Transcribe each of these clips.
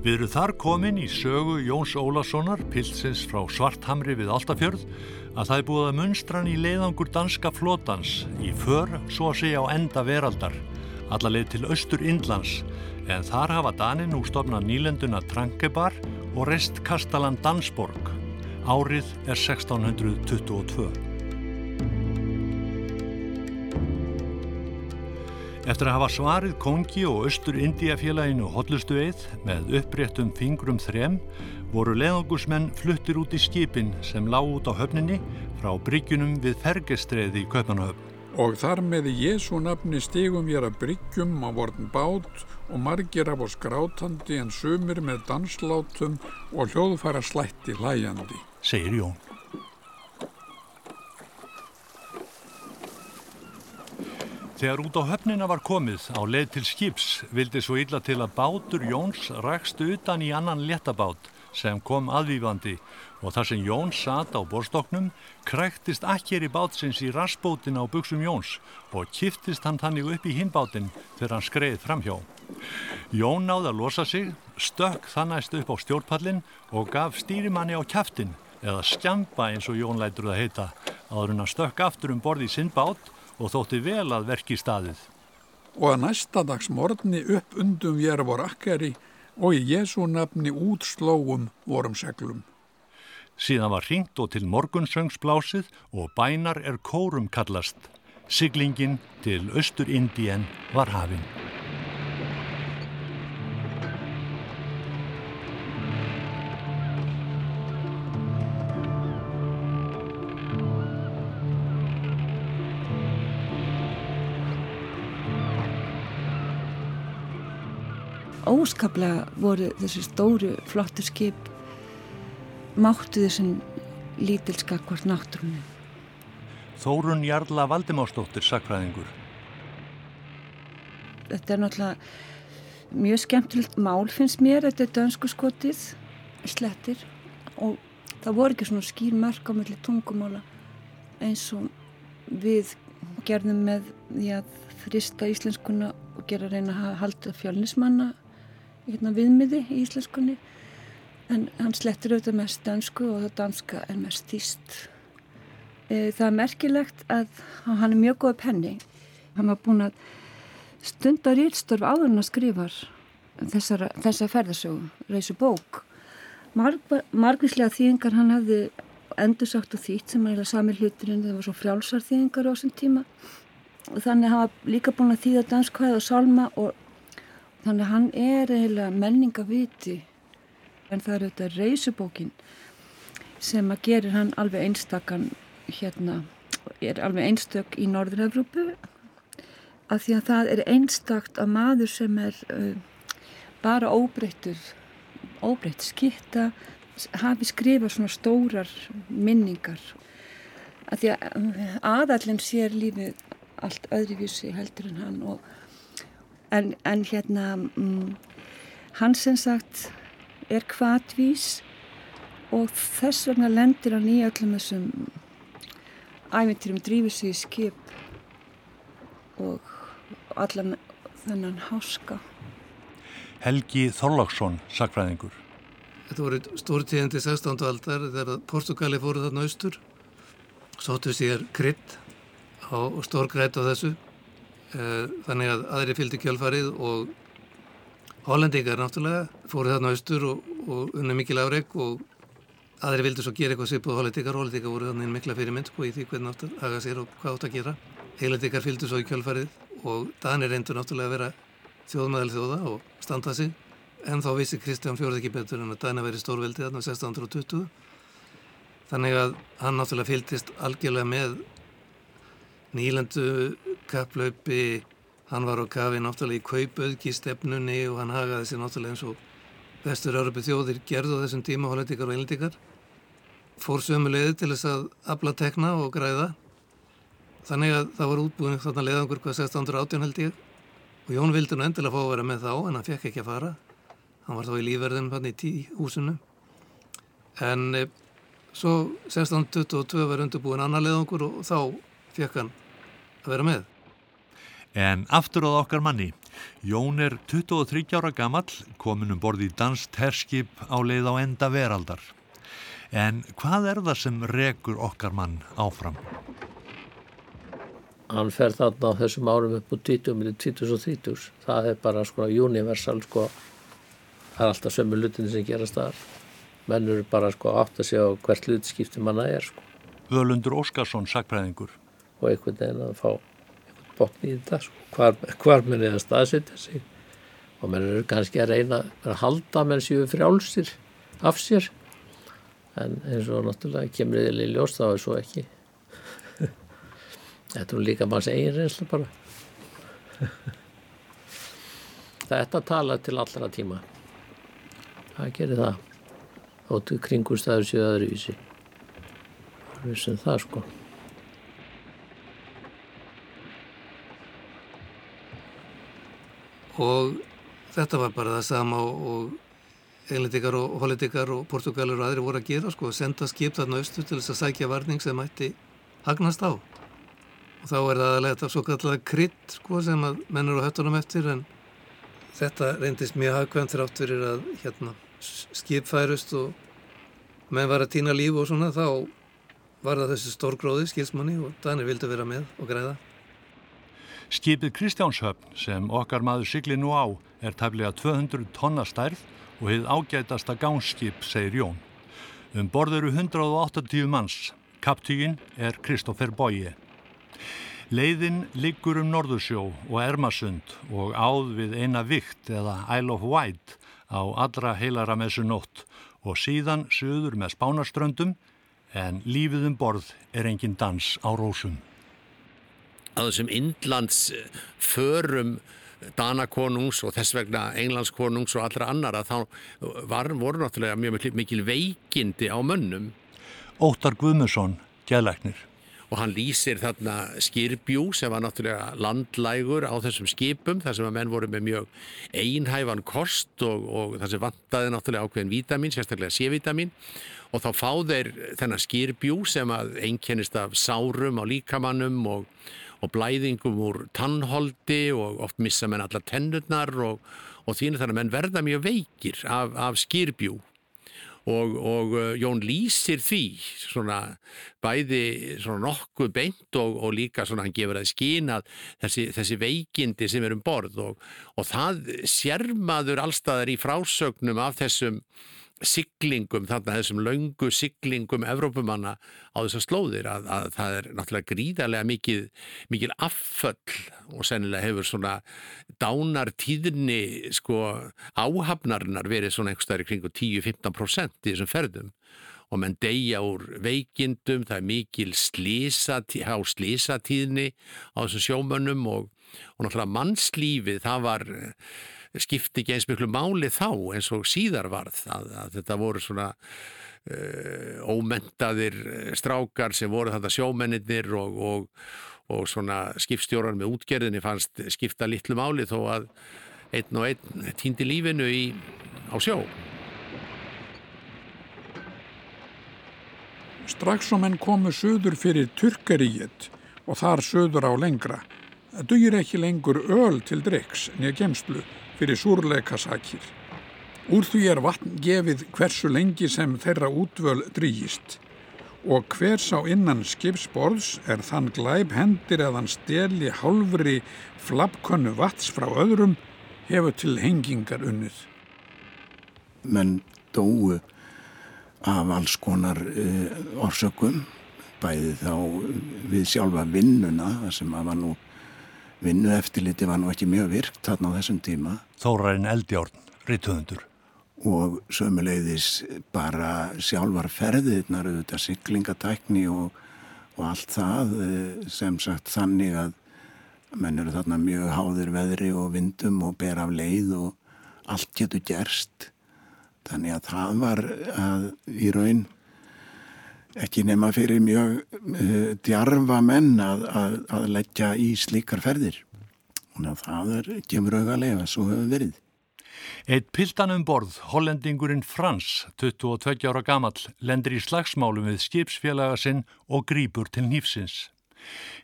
Við erum þar komin í sögu Jóns Ólasonar, pilsins frá Svarthamri við Altafjörð, að það er búið að munstran í leiðangur danska flotans í för, svo að segja á enda veraldar, allarleið til austur Indlands, en þar hafa Danin úr stofna nýlenduna Trankebar og rest Kastalan Dansborg. Árið er 1622. Eftir að hafa svarið kongi og austur Indiafélaginu hotlustu eið með uppréttum fingrum þrem voru leðangusmenn fluttir út í skipin sem lág út á höfninni frá bryggjunum við Fergestreði í Kaupanahöfn. Og þar með Jésu nafni stigum ég að bryggjum á vortin bát og margir af oss grátandi en sumir með danslátum og hljóðfæra slætti hlæjandi, segir Jón. Þegar út á höfnina var komið á leið til skips vildi svo illa til að bátur Jóns rækst utan í annan léttabát sem kom aðvífandi og þar sem Jón sat á borstoknum kræktist akkir í bátsins í rassbótin á buksum Jóns og kiftist hann þannig upp í hinbátin þegar hann skreið framhjá. Jón náði að losa sig, stökk þannæst upp á stjórnpallin og gaf stýrimanni á kæftin eða skjamba eins og Jón lætur það heita áður hann stökk aftur um borði í sinn bát og þótti vel að verki staðið. Og að næsta dags morgni upp undum ég vor akkeri og í Jésu nafni útslóum vorum seglum. Síðan var hringt og til morgunsöngsblásið og bænar er kórum kallast. Siglingin til Östur-Indien var hafinn. Óskaplega voru þessi stóru flottu skip máttu þessum lítilskakvart náttúrunni. Þórun Jarla Valdimástóttir, sakfræðingur. Þetta er náttúrulega mjög skemmtilegt mál finnst mér, þetta er dönsku skotið, slettir og það voru ekki svona skýr mörg á melli tungumála eins og við gerðum með því að frista íslenskuna og gera að reyna að halda fjölnismanna hérna, viðmiði í íslenskunni en hann slettir auðvitað mest dansku og það danska er mest týst. E, það er merkilegt að hann er mjög góð penni. Hann var búin að stunda rýrstörf áður en að skrifa þessa ferðarsögum, reysu bók. Marg, margvíslega þýðingar hann hafði endursagt og þýtt sem er sami hluturinn, það var svo frjálsar þýðingar á þessum tíma og þannig hafa líka búin að þýða danskvæð og salma og Þannig að hann er eiginlega menningaviti en það er auðvitað reysubókin sem að gerir hann alveg einstakann hérna, er alveg einstök í Norður-Európu af því að það er einstakt að maður sem er uh, bara óbreyttur, óbreytt skitta, hafi skrifað svona stórar minningar. Af því að uh, aðallin sér lífið allt öðruvísi heldur en hann og en, en hérna um, hann sem sagt er kvatvís og þess vegna lendir hann í öllum þessum ævintyrum drífið sig í skip og allan þennan háska Helgi Þorláksson, sakfræðingur Þetta voru stórtíðandi 16. aldar þegar Portugali fóru þarna austur sóttu sér krydd og stórgrætt á þessu þannig að aðri fylgdi kjálfarið og hollendingar náttúrulega fóru þarna austur og, og unna mikil afreg og aðri vildi svo gera eitthvað svipuð hollendingar. Hollendingar voru þannig mikla fyrirmynd sko í því hvernig átt að haga sér og hvað átt að gera. Heilendingar fylgdi svo í kjálfarið og Danir reyndu náttúrulega að vera þjóðmæðal þjóða og standa sig. En þá vissi Kristján Fjórð ekki betur en að Danir veri stórveldi þarna 1620 þannig að hann náttúrulega fylgdist algjörlega með nýlendu kapplaupi, hann var á kafi náttúrulega í kaupauðgistefnunni og hann hagaði sér náttúrulega eins og vestur-Európi þjóðir gerðu á þessum tíma hollendikar og englendikar fór sömulegði til þess að abla tekna og græða. Þannig að það var útbúin þarna leiðangur hvað 1618 held ég. Og Jón vildi nú endilega fá að vera með þá en hann fekk ekki að fara. Hann var þá í lífverðin hann í tí húsinu en e, svo 1622 var undirbúin annar leiðangur og þá fekk hann að vera með En aftur á okkar manni. Jón er 23 ára gammal, komin um borði í danst herskip á leið á enda veraldar. En hvað er það sem rekur okkar mann áfram? Hann fer þarna á þessum árum upp úr 20 millir 2030. Það er bara sko universal sko. Það er alltaf sömu lutin sem gerast þar. Mennur bara sko átt að segja hvert hlutskipti manna er sko. Völundur Óskarsson, sakpræðingur. Og einhvern veginn að fá einhvern botn í þetta sko. Hvar, hvar menn er að staðsetja sig. Og menn eru kannski að reyna að halda menn séu frjálsir af sér. En eins og náttúrulega kemur þið í ljós þá er svo ekki. Þetta er líka manns eigin reynslu bara. Þetta tala til allra tíma. Það gerir það. Þóttu kringustæður séu öðru vísi. Það er sem það sko. Og þetta var bara það sama og, englendikar og hollendikar og portugalir og aðri voru að gera sko. Senda skip þarna austu til þess að sækja varning sem ætti hagnast á og þá er það aðlega þetta svo kallega krydd sko, sem að mennur á höttunum eftir en þetta reyndist mjög hagkvæmt þrátt fyrir að hérna, skip færust og menn var að týna líf og svona þá var það þessi stórgróði skilsmanni og Danir vildi vera með og græða. Skipið Kristjánshöfn sem okkar maður sigli nú á er tæflega 200 tonna stærð og hefð ágætasta gánskip, segir Jón. Um borð eru 180 manns. Kaptígin er Kristófer Bói. Leiðin liggur um Norðursjó og Ermasund og áð við eina vikt eða Isle of Wight á allra heilara messu nótt og síðan söður með spánaströndum en lífið um borð er engin dans á rósum. Á þessum Indlands förum Danakonungs og þess vegna Englandskonungs og allra annara þá var, voru náttúrulega mjög mikil veikindi á mönnum. Óttar Guðmusson, gæðleiknir og hann lýsir þarna skirbjú sem var náttúrulega landlægur á þessum skipum þar sem að menn voru með mjög einhæfan kost og, og það sem vantaði náttúrulega ákveðin vítamin, sérstaklega C-vítamin og þá fá þeir þennan skirbjú sem að einkennist af sárum á líkamannum og, og blæðingum úr tannholdi og oft missa menn alla tennurnar og, og þínir þannig að menn verða mjög veikir af, af skirbjú. Og, og uh, Jón lýsir því svona bæði svona nokkuð beint og, og líka svona hann gefur að skýna þessi, þessi veikindi sem er um borð og það sérmaður allstaðar í frásögnum af þessum siglingum, þarna þessum laungu siglingum Evrópumanna á þessar slóðir að, að það er náttúrulega gríðarlega mikið, mikil afföll og sennilega hefur svona dánartíðni sko áhafnarinnar verið svona einhverstaðir kringu 10-15% í þessum ferðum. Og menn deyja úr veikindum, það er mikil slísa, slísatíðni á þessum sjómönnum og, og náttúrulega mannslífið það var skipti ekki eins miklu máli þá eins og síðar varð að, að þetta voru svona uh, ómentaðir eh, strákar sem voru þetta sjómennir og, og, og svona skipstjórar með útgerðinni fannst skipta litlu máli þó að einn og einn týndi lífinu í, á sjó. Strax og menn komu söður fyrir Turkaríet og þar söður á lengra. Það dugir ekki lengur öl til dreks nýja gemslu fyrir súrleikasakir. Úr því er vatn gefið hversu lengi sem þeirra útvöl drýjist og hver sá innan skipsborðs er þann glæb hendir að hann steli hálfri flappkönnu vats frá öðrum hefur til hengingar unnið. Menn dóu af alls konar uh, orsökum, bæði þá við sjálfa vinnuna, sem að var nú vinnu eftirliti var nú ekki mjög virkt þarna á þessum tíma. Þórarinn Eldjárn, rítuðundur. Og sömuleiðis bara sjálfar ferðirnar, auðvitað syklingatækni og, og allt það eh, sem sagt þannig að menn eru þarna mjög háðir veðri og vindum og ber af leið og allt getur gerst. Þannig að það var að í raun ekki nema fyrir mjög uh, djarfa menn að, að, að leggja í slíkar ferðir. Að það er, kemur auðvitað svo hefur verið. Eitt piltan um borð, hollendingurinn Frans, 22 ára gamall, lendir í slagsmálum við skipsfélaga sinn og grýpur til nýfsins.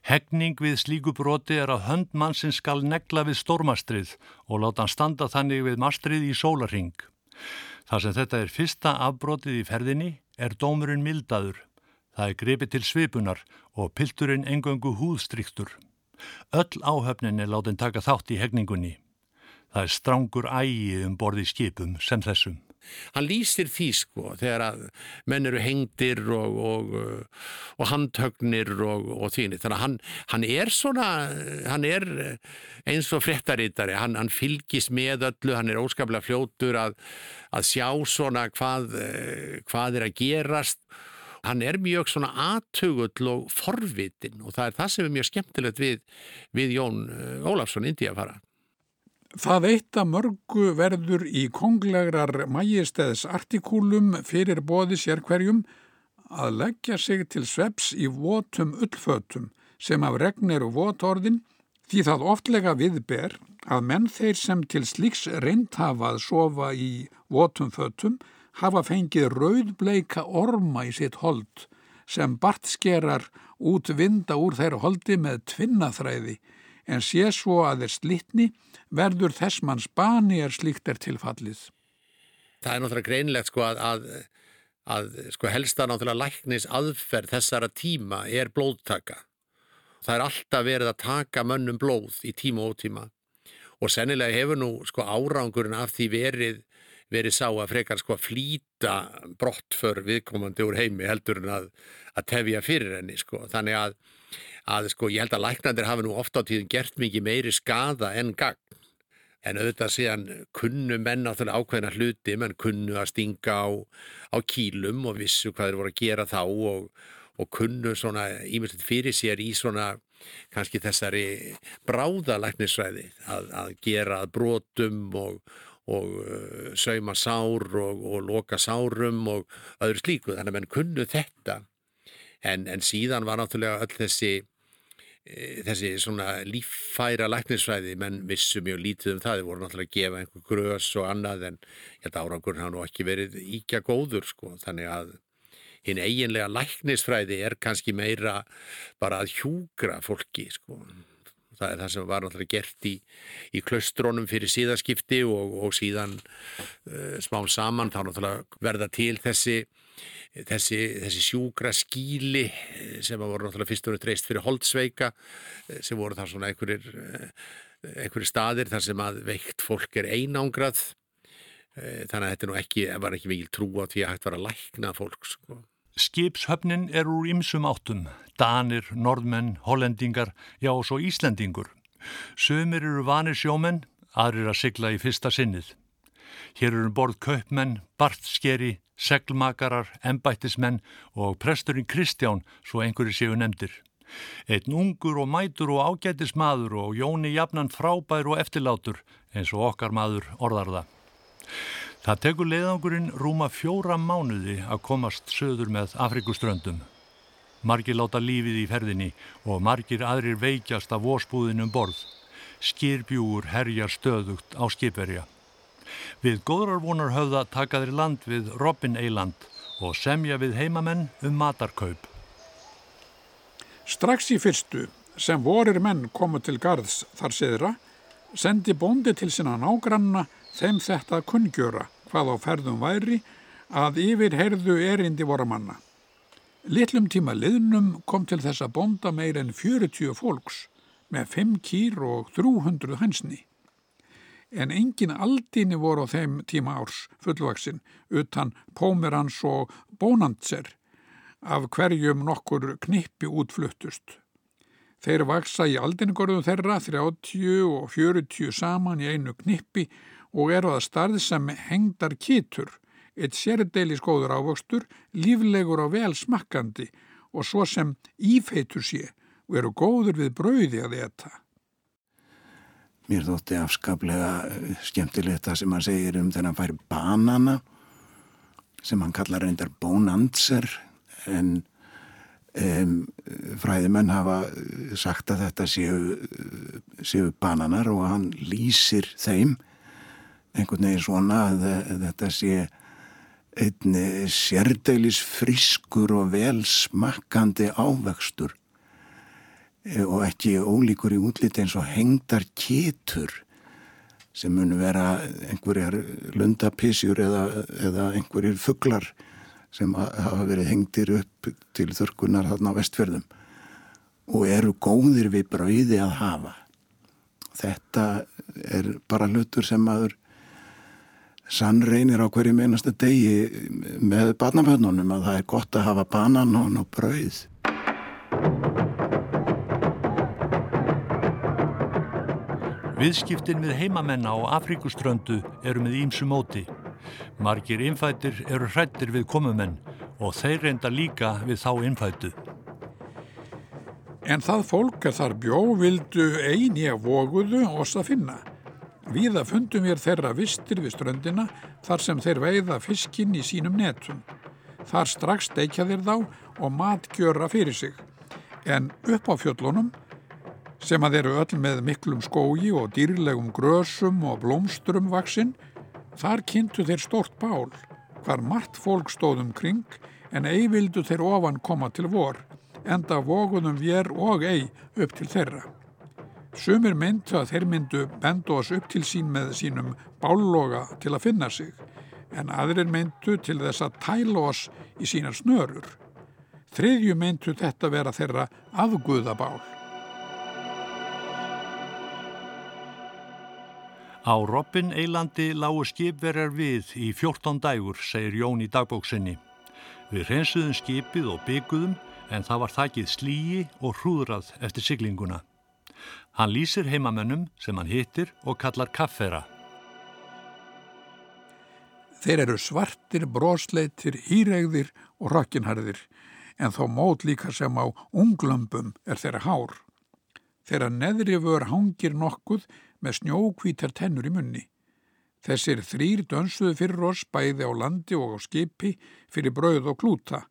Hegning við slíku broti er að hönd mannsinn skal negla við stórmastrið og láta hann standa þannig við mastrið í sólarring. Þar sem þetta er fyrsta afbrotið í ferðinni er dómurinn mildaður. Það er grepið til svipunar og pilturinn engöngu húðstryktur. Öll áhöfnin er látin taka þátt í hegningunni. Það er strangur ægi um borði skipum sem þessum hann lýsir því sko þegar að menn eru hengdir og, og, uh, og handhögnir og, og þínir þannig að hann, hann er svona hann er eins og frettarítari hann, hann fylgis með öllu hann er óskaplega fljótur að, að sjá svona hvað, uh, hvað er að gerast. Hann er mjög svona aðtugull og forvitin og það er það sem er mjög skemmtilegt við, við Jón uh, Ólafsson Indiafara Það eitt að mörgu verður í konglegrar mæjistæðs artikúlum fyrir bóði sér hverjum að leggja sig til sveps í votum ullfötum sem af regnir og votorðin því það oftlega viðber að menn þeir sem til slíks reynd hafa að sofa í votum fötum hafa fengið rauðbleika orma í sitt hold sem bartskerar út vinda úr þeirra holdi með tvinnaþræði en sé svo að þeir slitni verður þess manns bani er slíkt er tilfallið. Það er náttúrulega greinlegt sko að, að, að sko helsta náttúrulega læknis aðferð þessara tíma er blóðtaka. Það er alltaf verið að taka mönnum blóð í tíma og tíma og sennilega hefur nú sko árangurinn af því verið, verið sá að frekar sko að flýta brottför viðkomandi úr heimi heldur en að, að tefja fyrir henni sko. Þannig að að sko ég held að læknandir hafa nú ofta á tíðum gert mikið meiri skada en gagn en auðvitað síðan kunnu menn náttúrulega ákveðna hluti, menn kunnu að stinga á, á kýlum og vissu hvað þeir voru að gera þá og, og kunnu svona ímyndilegt fyrir sér í svona kannski þessari bráðalæknisræði að, að gera brotum og, og uh, sauma sár og, og loka sárum og öðru slíku. Þannig að menn kunnu þetta. En, en síðan var náttúrulega öll þessi þessi svona líffæra læknisfræði menn vissu mjög lítið um það þeir voru náttúrulega að gefa einhver grös og annað en ég held að árangurinn hafa nú ekki verið íkja góður sko. Þannig að hinn eiginlega læknisfræði er kannski meira bara að hjúgra fólki sko. Það er það sem var náttúrulega gert í, í klaustrónum fyrir síðaskipti og, og síðan uh, smál saman þá náttúrulega verða til þessi þessi, þessi sjúkra skíli eh, sem voru náttúrulega fyrst og reist fyrir holdsveika eh, sem voru þar svona einhverjir, eh, einhverjir staðir þar sem að veikt fólk er einángrað þannig að þetta nú ekki, var ekki mikil trú á því að hægt var að lækna fólk sko. Skipshöfnin er úr ymsum áttum, Danir, Norðmenn, Hollendingar, já og svo Íslendingur. Sumir eru vanir sjómenn, aðrir að sigla í fyrsta sinnið. Hér eru um borð kaupmenn, bartskeri, seglmakarar, embættismenn og presturinn Kristján, svo einhverju séu nefndir. Einn ungur og mætur og ágætismadur og Jóni jafnan frábær og eftirlátur eins og okkar maður orðar það. Tekur leiðangurinn rúma fjóra mánuði að komast söður með Afrikuströndum. Margir láta lífið í ferðinni og margir aðrir veikjast af vorspúðinum borð. Skirbjúur herjar stöðugt á skipverja. Við góðrarvonar höfða taka þeir land við Robin Eiland og semja við heimamenn um matarkaup. Strax í fyrstu sem vorir menn komu til gards þar siðra sendi bóndi til sinna nágranna þeim þetta kunngjöra hvað á ferðum væri að yfir herðu erindi voru manna. Litlum tíma liðnum kom til þessa bónda meir en 40 fólks með 5 kýr og 300 hansni en engin aldini voru á þeim tíma árs fullvaksin utan Pómerans og Bónantser af hverjum nokkur knippi útfluttust. Þeir vaksa í aldinigorðum þeirra 30 og 40 saman í einu knippi og eru að starð sem hengdar kýtur, eitt sérdeilis góður ávöxtur, líflegur og vel smakkandi og svo sem ífeitur sé og eru góður við brauði að þetta. Mér þótti afskaplega eh, skemmtilegt það sem hann segir um þennan fær banana sem hann kallar reyndar bónandser en um, fræðimenn hafa sagt að þetta séu, séu bananar og hann lýsir þeim einhvern veginn svona að, að þetta sé einn sérdeilis friskur og vel smakkandi ávextur og ekki ólíkur í útliti eins og hengdar kétur sem munu vera einhverjar lundapísjur eða, eða einhverjir fugglar sem hafa verið hengtir upp til þörkunar þarna á vestfjörðum og eru góðir við brauði að hafa. Þetta er bara hlutur sem maður sannreinir á hverju meinasta degi með barnafönnunum að það er gott að hafa banan og brauð. Viðskiptin við heimamenn á Afríkuströndu eru með ímsu móti. Margir innfættir eru hrættir við komumenn og þeir reynda líka við þá innfættu. En það fólk að þar bjó vildu eini að voguðu oss að finna. Víða fundum við þeirra vistir við ströndina þar sem þeir veiða fiskinn í sínum netum. Þar strax steikja þeir þá og matgjöra fyrir sig. En upp á fjöllunum, sem að eru öll með miklum skógi og dýrlegum grösum og blómsturum vaksinn, þar kynntu þeir stort bál, hvar margt fólk stóðum kring en ei vildu þeir ofan koma til vor, enda voguðum vér og ei upp til þeirra. Sumir myndu að þeir myndu bendu oss upp til sín með sínum bálloga til að finna sig, en aðrir myndu til þess að tæla oss í sínar snörur. Þriðju myndu þetta vera þeirra afguðabál. Á Robin Eilandi lágu skipverjar við í 14 dægur, segir Jón í dagbóksinni. Við reynsuðum skipið og bygguðum en það var þakkið slíi og hrúðrað eftir siglinguna. Hann lýsir heimamönnum sem hann hittir og kallar kaffera. Þeir eru svartir, brosleitir, hýregðir og rökkinharðir en þó mót líka sem á unglömbum er þeirra hár. Þeirra neðri vör hangir nokkuð með snjókvítar tennur í munni. Þessir þrýr dönsuðu fyrir oss bæði á landi og á skipi fyrir brauð og klúta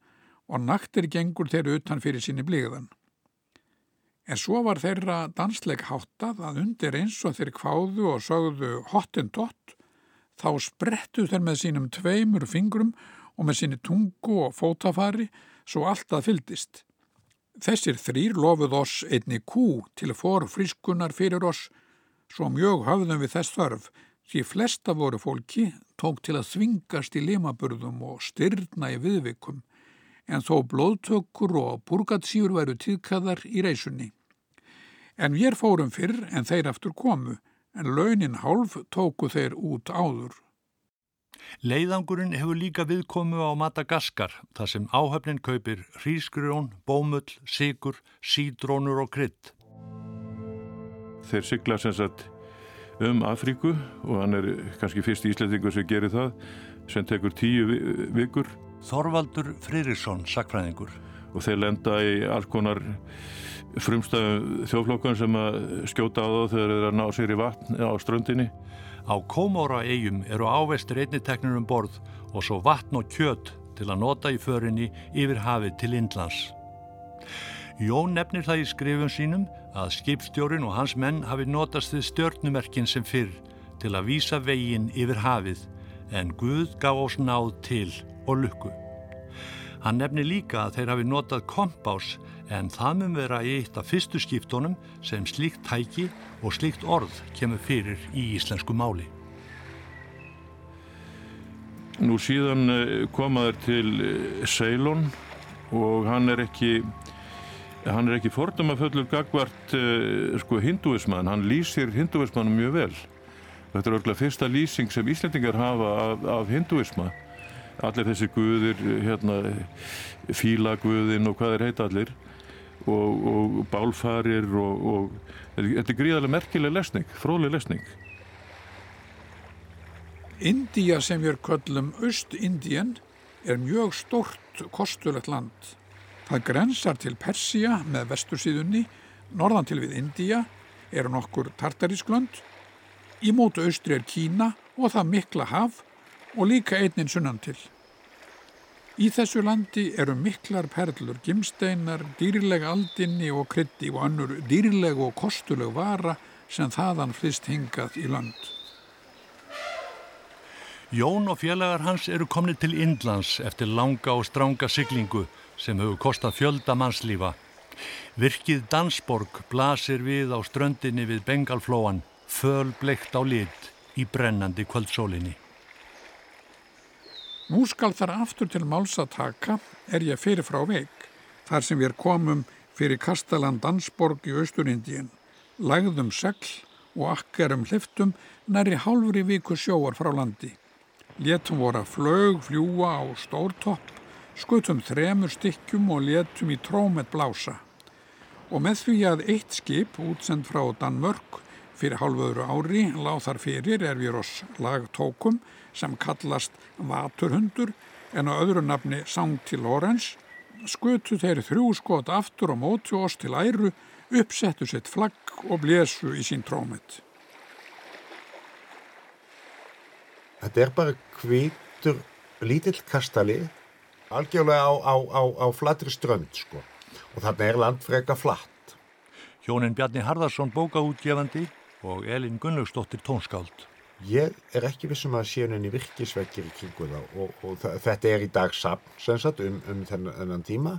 og naktir gengur þeirra utan fyrir síni blíðan. En svo var þeirra dansleik háttað að undir eins og þeir kváðu og sögðu hottentott, þá sprettu þeir með sínum tveimur fingrum og með síni tungu og fótafari svo alltaf fyldist. Þessir þrýr lofuð oss einni kú til for frískunar fyrir oss, svo mjög höfðum við þess þörf, því flesta voru fólki tók til að svingast í limaburðum og styrna í viðvikum, en þó blóðtökur og burgatsýur væru tíðkaðar í reysunni. En við fórum fyrr en þeir aftur komu, en launin hálf tóku þeir út áður. Leiðangurinn hefur líka viðkomu á Madagaskar, þar sem áhöfnin kaupir hrísgrjón, bómull, sigur, sídrónur og krydd. Þeir sigla sem sagt um Afríku og hann er kannski fyrst íslendingur sem gerir það, sem tekur tíu vikur. Þorvaldur Friðriksson, sakfræðingur. Og þeir lenda í alls konar frumstæðum þjóflokkan sem að skjóta á þá þegar þeir að ná sér í vatn á ströndinni. Á Kómóra eigum eru ávestir einni teknir um borð og svo vatn og kjöt til að nota í förinni yfir hafið til Indlands. Jón nefnir það í skrifum sínum að skipstjórin og hans menn hafi notast við stjörnumerkin sem fyrr til að vísa veginn yfir hafið en Guð gaf oss náð til og lukku. Hann nefnir líka að þeir hafi notað kompás en það mun vera í eitt af fyrstu skiptunum sem slíkt tæki og slíkt orð kemur fyrir í íslensku máli. Nú síðan komaður til Ceylon og hann er ekki hann er ekki fordumaföllur gagvart uh, sko hinduisman, hann lýsir hinduismanum mjög vel. Þetta er örgulega fyrsta lýsing sem Íslandingar hafa af, af hinduisma. Allir þessi guðir, hérna, fílaguðin og hvað er heita allir og, og bálfarir og, og þetta er gríðarlega merkileg lesning, fróðleg lesning. Indía sem við köllum Öst-Indien er mjög stort kostulegt land. Það grensar til Persia með vestursíðunni, norðan til við Indía eru nokkur tartarísklönd, í mótu austri er Kína og það mikla haf og líka einnin sunnan til. Í þessu landi eru miklar perlur, gimsteinar, dýrleg aldinni og krytti og annur dýrleg og kostuleg vara sem þaðan flist hingað í land. Jón og félagar hans eru komni til Indlands eftir langa og stránga siglingu sem hefur kostað fjölda mannslífa. Virkið Dansborg blasir við á ströndinni við Bengalflóan, föl bleikt á lit í brennandi kvöldsólinni. Nú skal þar aftur til máls að taka er ég fyrir frá veik, þar sem við komum fyrir Kastalan Dansborg í Austurindíin, lagðum segl og akkerum hliftum næri hálfri viku sjóar frá landi. Létum voru að flög fljúa á stórtopp, skutum þremur stykkjum og létum í trómet blása og með því að eitt skip útsend frá Danmörk fyrir hálföðru ári láð þar fyrir er við oss lagtókum sem kallast Vaturhundur en á öðru nafni Sankti Lorenz skutu þeir þrjú skot aftur og mótu oss til æru, uppsettu sitt flagg og blésu í sín trómit. Þetta er bara hvitur lítill kastali algjörlega á, á, á, á flatri strönd sko og þarna er landfrega flatt. Hjónin Bjarni Harðarsson bókaútgefandi og Elin Gunnlaugsdóttir tónskáld. Ég er ekki vissum að séu henni virkisveggir í kringu þá og, og þetta er í dag sapn sem sagt um, um þennan, þennan tíma.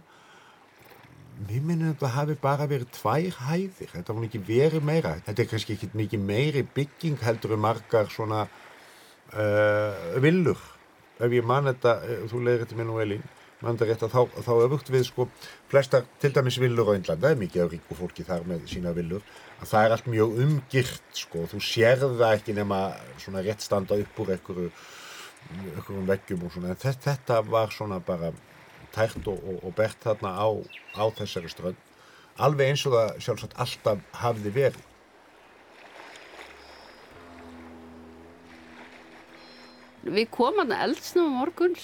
Mér minnum að þetta hafi bara verið tvær hæðir, þetta var ekki verið meira. Þetta er kannski ekki mikið meiri bygging heldur um margar svona uh, villur. Ef ég man þetta, uh, þú leiðir þetta mér nú Elin, Rétt, þá, þá öfugt við sko flestar til dæmis villur á Índland það er mikið af ríku fólki þar með sína villur að það er allt mjög umgirt sko þú sér það ekki nema svona rétt standa upp úr einhverjum veggjum og svona en þetta, þetta var svona bara tært og, og, og bert þarna á, á þessari strönd alveg eins og það sjálfsagt alltaf hafði verið Við komum eldsnum á morgun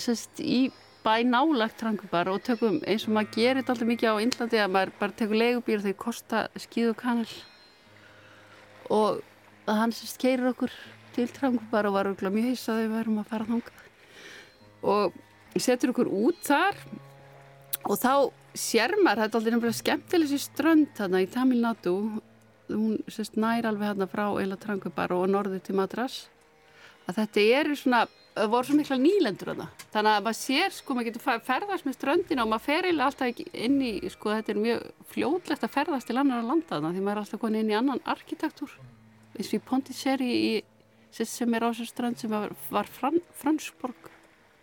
sest, í bæ nálagt trangubar og tökum eins og maður gerir þetta alltaf mikið á Índlandi að maður bara tekur legubýr þau kosta skíðu kanal og hann sérst keirir okkur til trangubar og var örgulega mjög hiss að þau verðum að fara þanga og setur okkur út þar og þá sér maður, þetta er alltaf nefnilega skemmtileg sér strönd þarna í Tamil Nadu. Hún sérst nær alveg hérna frá eila trangubar og norður til Madras að þetta er svona voru svo mikla nýlendur að það þannig að maður sér sko, maður getur ferðast með ströndina og maður fer eiginlega alltaf inn í sko, þetta er mjög fljóðlegt að ferðast til annar að landa þannig því maður er alltaf konið inn í annan arkitektúr eins og í Pondicherry sem er á þessu strönd sem var, var fran, Fransborg.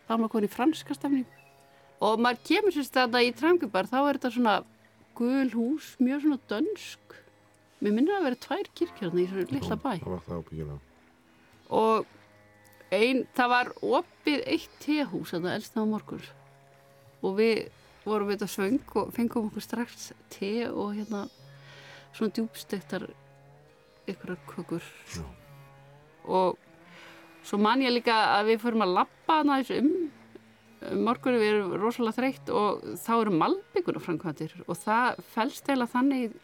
Þá er maður konið í franska stafning og maður kemur sérst að það í Trangubar þá er þetta svona gul hús mjög svona dönsk. Mér minnir að vera tvær kirkjörna í svona lilla bæ. og ein, það var opið eitt tehús að það elsta á morgun. Og við vorum við þetta svöng og fengum okkur strax te og hérna svona djúbstektar ykkurar kökur. Já. og svo man ég líka að við fórum að lappa næst um, um morgunum við erum rosalega þreytt og þá eru malbyggur á framkvæmdir og það fælst eila þannig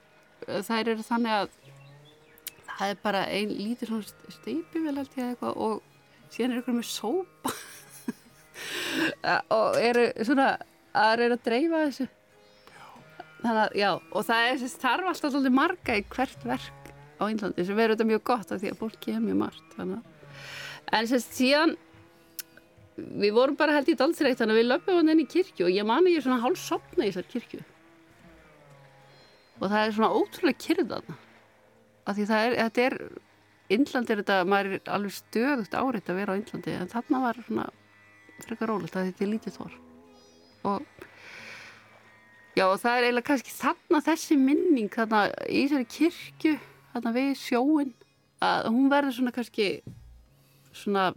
það er þannig að það er bara einn svona steipi vel held ég eitthvað og síðan er ykkur með sópa. Og eru svona að reyna að dreifa þessu. Þannig að já og það er þess þarf alltaf svolítið marga í hvert verk á Índlandi sem verður þetta mjög gott af því að fólki er mjög margt en þess að síðan við vorum bara held í dalsreitt þannig að við löpum hann inn í kirkju og ég mani ég svona hálf sopna í þessar kirkju. Og það er svona ótrúlega kyrðan af því það er, þetta er Índland er þetta, maður er alveg stöðugt áreitt að vera á Índlandi en þarna var svona frekar rólegt að þetta er lítið þor. Og já og það er eiginlega kannski þarna þessi minning þarna í þessari kirkju þarna við sjóin að hún verður svona kannski svona,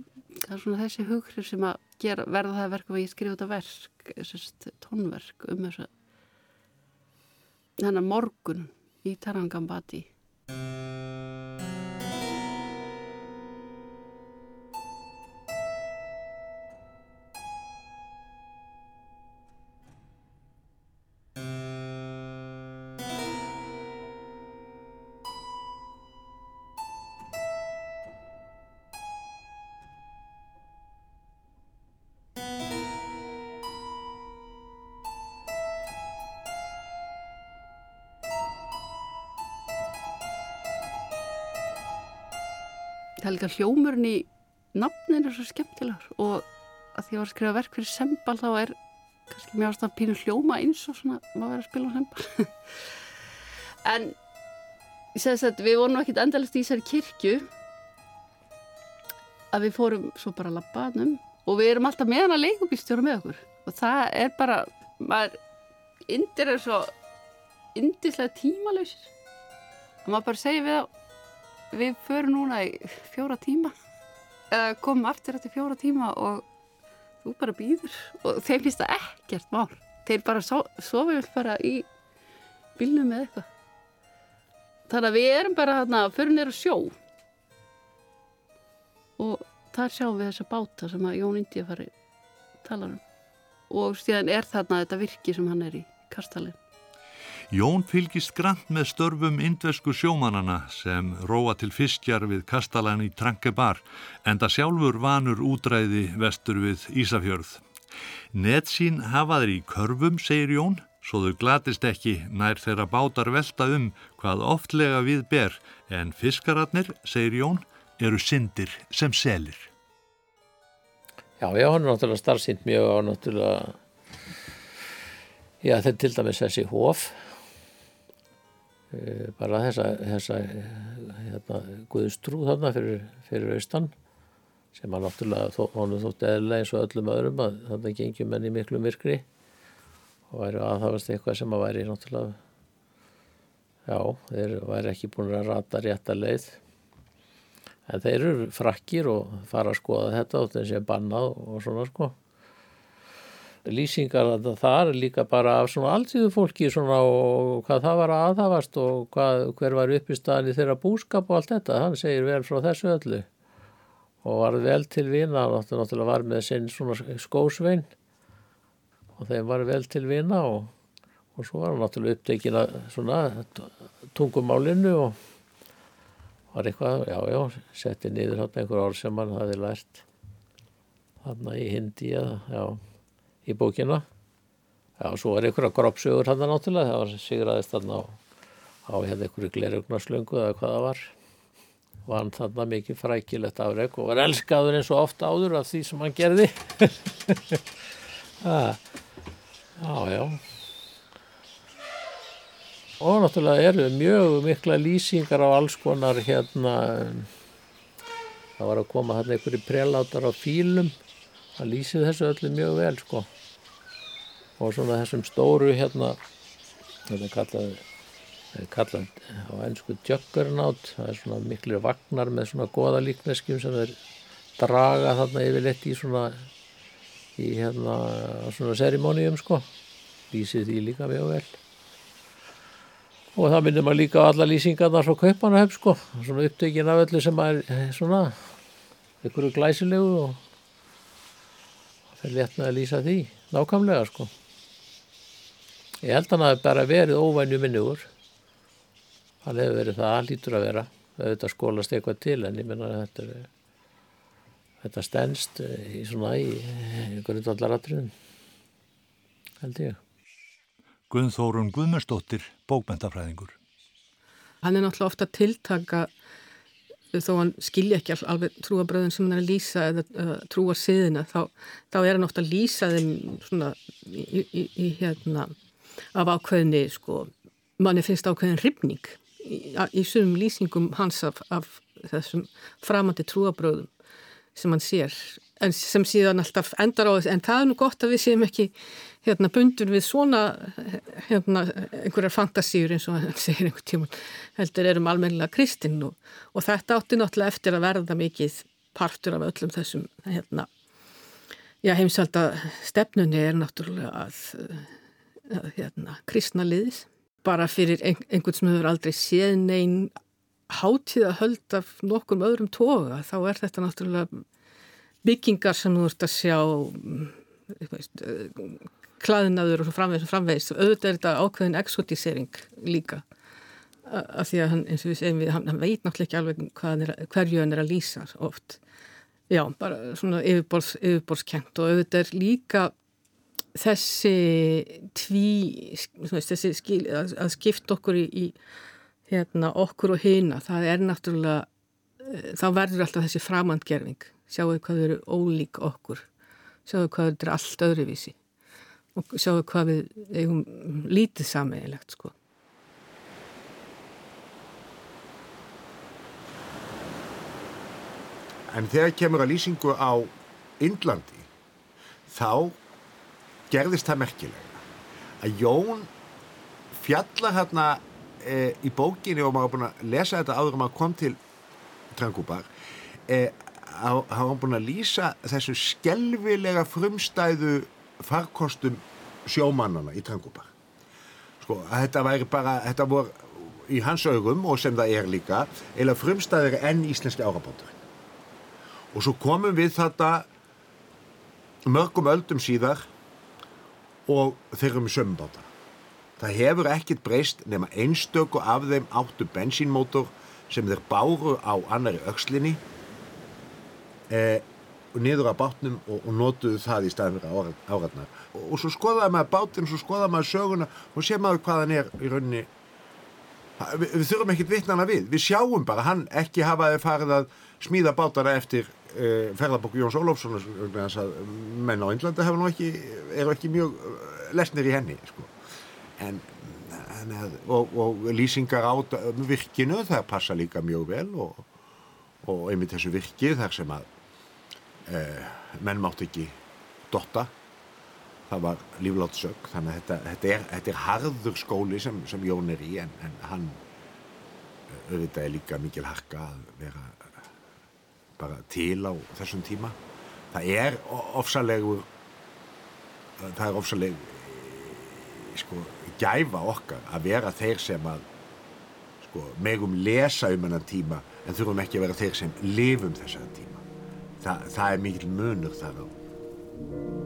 svona þessi hugrif sem að gera, verða það verk að ég skrifa þetta verk, þessi tónverk um þess að þennan morgun í Tarangambati það líka hljómurinn í nafnin er svo skemmtilegur og að því að ég var að skrifa verk fyrir sembal þá er kannski mér ást að pínu hljóma eins og svona maður verið að spila á semba en ég segðist að við vorum ekkit endalist í þessari kirkju að við fórum svo bara að labbaðnum og við erum alltaf með hana leikubílstjóra með okkur og það er bara maður indir er svo indislega tímalauðsir og maður bara segir við að við förum núna í fjóra tíma eða komum aftur eftir fjóra tíma og þú bara býður og þeim finnst það ekkert mál. Þeir bara sofið bara í bílnum eða eitthvað. Þannig að við erum bara þarna fyrir nýra sjó. Og þar sjáum við þessa báta sem að Jón Indi að fara tala um. Og síðan er þarna þetta virki sem hann er í kastalinn Jón fylgist grant með störfum indvesku sjómanana sem róa til fiskjar við kastalan í Trankebar enda sjálfur vanur útræði vestur við Ísafjörð. Netsín hafaður í körfum, segir Jón, svo þau glatist ekki nær þeirra bátar velta um hvað oftlega við ber en fiskararnir, segir Jón, eru syndir sem selir. Já, já, hann er náttúrulega starfsýnt mjög á náttúrulega, já þetta er til dæmis þessi hóf bara þessa, þessa hérna, guðstrú þarna fyrir, fyrir austan sem að náttúrulega þó, honum þótt eðla eins og öllum öðrum að þarna gengjum menn í miklu myrkri og væri aðhafast eitthvað sem að væri náttúrulega já, þeir væri ekki búin að rata rétt að leið. En þeir eru frakkir og fara að skoða þetta og þessi er bannað og svona sko lýsingar að er líka bara af svona alltíðu fólki svona og hvað það var aðhafast og hvað, hver var upp í þeirra búskap og allt þetta, hann segir vel frá þessu öllu. Og var vel til vina, hann náttúrulega var með sinn svona skósvein. Og þeim var vel til vina og, og svo var hann náttúrulega upptekina svona tungumálinu og var eitthvað, já já, setti niður hann einhver orð sem hann hafi lært hann í hindi eða, já í bókina Já, svo er einhverja grópsugur hann náttúrulega, það var sigraðist hann á, á hérna einhverju glerugnaslöngu eða hvað það var. Var hann þarna mikið frækilegt afreg og var elskaður eins og ofta áður af því sem hann gerði. ah, já, já. Og náttúrulega eru mjög mikla lýsingar á alls konar hérna, það var að koma hann einhverju prelátar á fílum, það lýsið þessu öllu mjög vel sko og svona þessum stóru hérna þetta er kallað, er kallað á ennsku juggernaut. Það er svona miklu vagnar með svona goða líkneskjum sem er draga þarna yfirleitt í svona í hérna svona serimónium sko. Lýsið því líka mjög vel. Og það minnir maður líka á alla lýsingarna frá kaupanahöf sko. Svona upptökin af öllu sem er eh, svona ykkur glæsilegu og það er létt með að lýsa því nákvæmlega sko Ég held að hann hafi bara verið óvægnu minnugur. Hann hefur verið það, hann lítur að vera. Þetta skólast eitthvað til en ég menna að þetta, er, þetta stennst í svona í grundvallaratriðum, held ég. Guðnþórun Guðmundsdóttir, bókmentafræðingur. Hann er náttúrulega ofta tiltaka þó hann skilja ekki alveg trúabröðin sem hann er að lýsa eða uh, trúa siðina þá, þá er hann ofta að lýsa þeim svona í, í, í hérna af ákveðinni sko, manni finnst ákveðin ripning í, í sumum lýsingum hans af, af þessum framandi trúabröðum sem hann sér en sem síðan alltaf endar á þess en það er nú gott að við séum ekki hérna bundur við svona hérna einhverjar fantasíur eins og hann segir einhver tíma heldur erum almennilega kristinn og, og þetta átti náttúrulega eftir að verða mikið partur af öllum þessum hérna já heimsvalda stefnunni er náttúrulega að hérna, kristna liðis bara fyrir einhvern sem hefur aldrei séð neyn hátíða höld af nokkur öðrum toga þá er þetta náttúrulega byggingar sem þú ert að sjá veist, klaðinaður og framvegis, framvegis. Auðvitað er þetta ákveðin exotisering líka af því að hann, eins og við segjum við, hann, hann veit náttúrulega ekki alveg er, hverju hann er að lýsa oft. Já, bara svona yfirborðs, yfirborðskent og auðvitað er líka þessi tví, þessi skil, að skipta okkur í, í hérna, okkur og hýna, það er náttúrulega, eh, þá verður alltaf þessi framandgerfing, sjáu hvað þau eru ólík okkur, sjáu hvað þau eru allt öðruvísi. Og sjáu hvað við eigum lítið sameigilegt sko. En þegar kemur að lýsingu á Indlandi þá gerðist það merkilega að Jón fjallar hérna e, í bókinni og maður er búin að lesa þetta áður og maður kom til Trangubar e, hafa hann búin að lýsa þessu skelvilega frumstæðu farkostum sjómannana í Trangubar sko að þetta væri bara þetta voru í hans augum og sem það er líka eða frumstæðir enn íslenski árabótur og svo komum við þetta mörgum öldum síðar og þeir eru með sömbáta það hefur ekkit breyst nema einstöku af þeim áttu bensínmótor sem þeir báru á annari aukslinni eh, niður á bátnum og, og notuðu það í staðin fyrir áratnar og, og svo skoðaði maður bátinn svo skoðaði maður söguna og sé maður hvaðan er í rauninni. Við, við þurfum ekkit vittnana við. Við sjáum bara hann ekki hafaði farið að smíða bátara eftir uh, ferðarbók Jóns Ólofsson menn á Índlandi ekki, eru ekki mjög lesnir í henni sko. en, en og, og lýsingar á virkinu það passa líka mjög vel og, og einmitt þessu virki þar sem að uh, menn mátt ekki dotta það var líflátt sög þannig að þetta, þetta, er, þetta er harður skóli sem, sem Jón er í en, en hann auðvitað er líka mikil harka að vera bara til á þessum tíma. Það er ofsalegur það er ofsaleg sko gæfa okkar að vera þeir sem að sko megum lesa um hennan tíma en þurfum ekki að vera þeir sem lifum þessar tíma. Þa, það er mikil munur þar á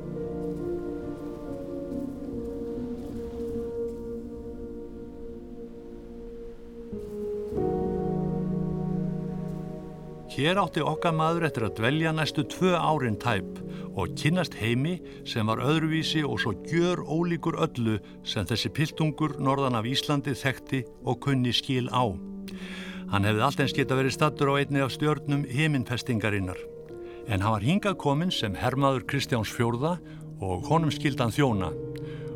Hér átti okkar maður eftir að dvelja næstu tvö árin tæp og kynast heimi sem var öðruvísi og svo gjör ólíkur öllu sem þessi piltungur norðan af Íslandi þekkti og kunni skil á. Hann hefði alltaf geta verið stattur á einni af stjörnum heiminfestingarinnar. En hann var hingað kominn sem hermaður Kristjáns fjórða og honum skildan þjóna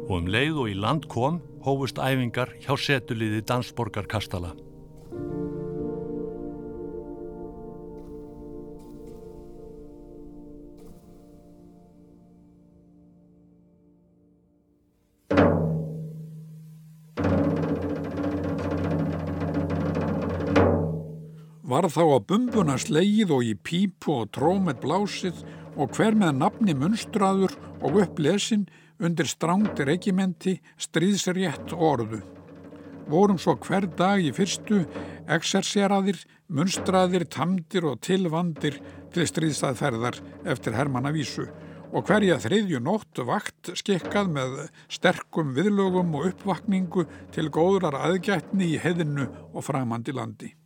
og um leið og í land kom hófust æfingar hjá setuliði Dansborgar Kastala. Var þá á bumbuna slegið og í pípu og trómet blásið og hver með nafni munstraður og upplesin undir strángt regimenti stríðsrétt orðu. Vorum svo hver dag í fyrstu exerseraðir, munstraðir, tamdir og tilvandir til stríðstaðferðar eftir Hermannavísu og hverja þriðju nótt vakt skikkað með sterkum viðlögum og uppvakningu til góðrar aðgætni í heðinu og framandi landi.